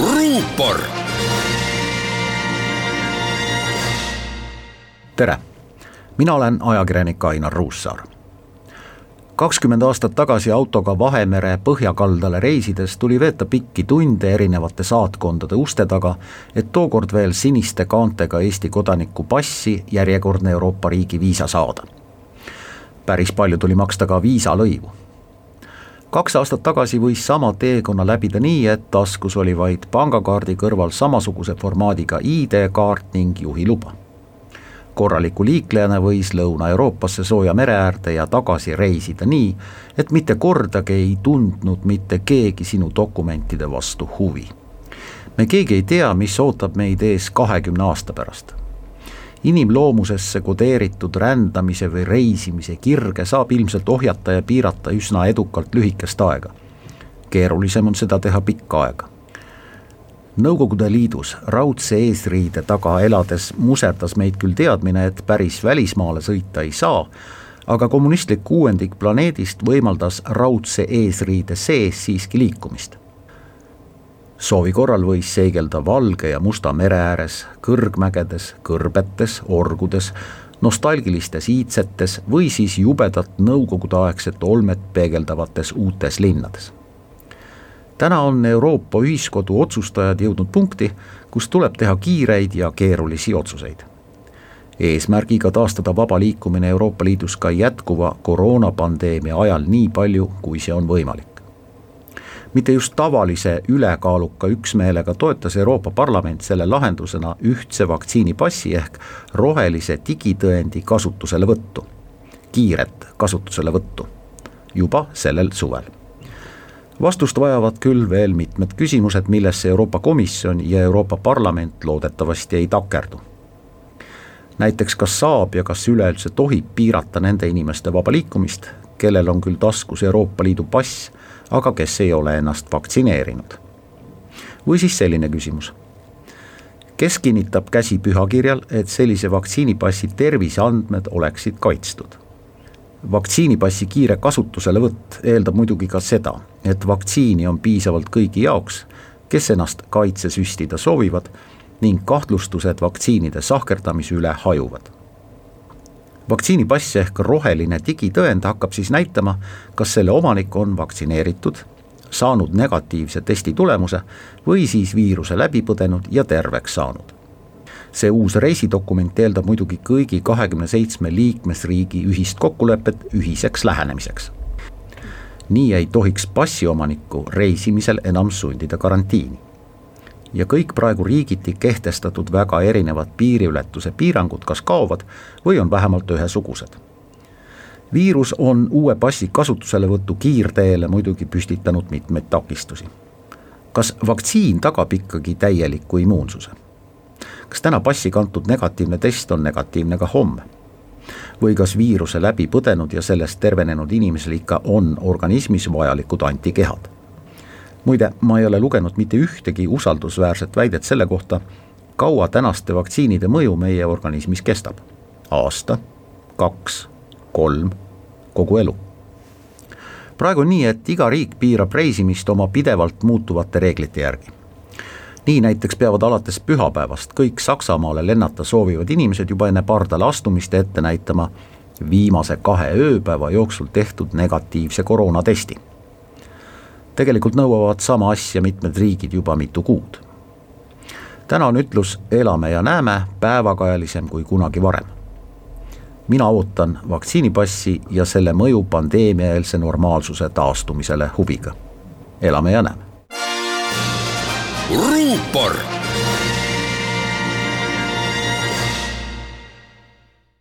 ruupor. tere, mina olen ajakirjanik Ainar Ruussaar kakskümmend aastat tagasi autoga Vahemere põhjakaldale reisides tuli veeta pikki tunde erinevate saatkondade uste taga, et tookord veel siniste kaantega Eesti kodaniku passi järjekordne Euroopa riigi viisa saada. päris palju tuli maksta ka viisalõivu kaks aastat tagasi võis sama teekonna läbida nii, et taskus oli vaid pangakaardi kõrval samasuguse formaadiga ID-kaart ning juhiluba. korraliku liiklejana võis Lõuna-Euroopasse sooja mere äärde ja tagasi reisida nii, et mitte kordagi ei tundnud mitte keegi sinu dokumentide vastu huvi. me keegi ei tea, mis ootab meid ees kahekümne aasta pärast inimloomusesse kodeeritud rändamise või reisimise kirge saab ilmselt ohjata ja piirata üsna edukalt lühikest aega. keerulisem on seda teha pikka aega. Nõukogude Liidus raudse eesriide taga elades muserdas meid küll teadmine, et päris välismaale sõita ei saa, aga kommunistlik kuuendik planeedist võimaldas raudse eesriide sees siiski liikumist soovi korral võis seigelda Valge ja Musta mere ääres, kõrgmägedes, kõrbetes, orgudes, nostalgilistes iidsetes või siis jubedat nõukogudeaegset olmet peegeldavates uutes linnades. täna on Euroopa ühiskodu otsustajad jõudnud punkti, kus tuleb teha kiireid ja keerulisi otsuseid. eesmärgiga taastada vaba liikumine Euroopa Liidus ka jätkuva koroonapandeemia ajal nii palju, kui see on võimalik mitte just tavalise ülekaaluka üksmeelega toetas Euroopa Parlament selle lahendusena ühtse vaktsiinipassi ehk rohelise digitõendi kasutuselevõttu, kiiret kasutuselevõttu, juba sellel suvel vastust vajavad küll veel mitmed küsimused, millesse Euroopa Komisjon ja Euroopa Parlament loodetavasti ei takerdu. näiteks, kas saab ja kas üleüldse tohib piirata nende inimeste vaba liikumist, kellel on küll taskus Euroopa Liidu pass aga kes ei ole ennast vaktsineerinud. või siis selline küsimus. kes kinnitab käsi pühakirjal, et sellise vaktsiinipassi terviseandmed oleksid kaitstud? vaktsiinipassi kiire kasutuselevõtt eeldab muidugi ka seda, et vaktsiini on piisavalt kõigi jaoks, kes ennast kaitsesüstida soovivad ning kahtlustused vaktsiinide sahkerdamise üle hajuvad vaktsiinipass ehk roheline digitõend hakkab siis näitama, kas selle omanik on vaktsineeritud, saanud negatiivse testi tulemuse või siis viiruse läbi põdenud ja terveks saanud. see uus reisidokument eeldab muidugi kõigi kahekümne seitsme liikmesriigi ühist kokkulepet ühiseks lähenemiseks. nii ei tohiks passiomanikku reisimisel enam sundida karantiini ja kõik praegu riigiti kehtestatud väga erinevad piiriületuse piirangud kas kaovad või on vähemalt ühesugused. viirus on uue passi kasutuselevõtu kiirteele muidugi püstitanud mitmeid takistusi. kas vaktsiin tagab ikkagi täieliku immuunsuse? kas täna passi kantud negatiivne test on negatiivne ka homme? või kas viiruse läbi põdenud ja sellest tervenenud inimesel ikka on organismis vajalikud antikehad? Muide, ma ei ole lugenud mitte ühtegi usaldusväärset väidet selle kohta, kaua tänaste vaktsiinide mõju meie organismis kestab. aasta, kaks, kolm, kogu elu. praegu on nii, et iga riik piirab reisimist oma pidevalt muutuvate reeglite järgi. nii näiteks peavad alates pühapäevast kõik Saksamaale lennata soovivad inimesed juba enne pardale astumist ette näitama viimase kahe ööpäeva jooksul tehtud negatiivse koroonatesti tegelikult nõuavad sama asja mitmed riigid juba mitu kuud. täna on ütlus elame ja näeme päevakajalisem kui kunagi varem. mina ootan vaktsiinipassi ja selle mõju pandeemiaeelse normaalsuse taastumisele huviga. elame ja näeme. ruupor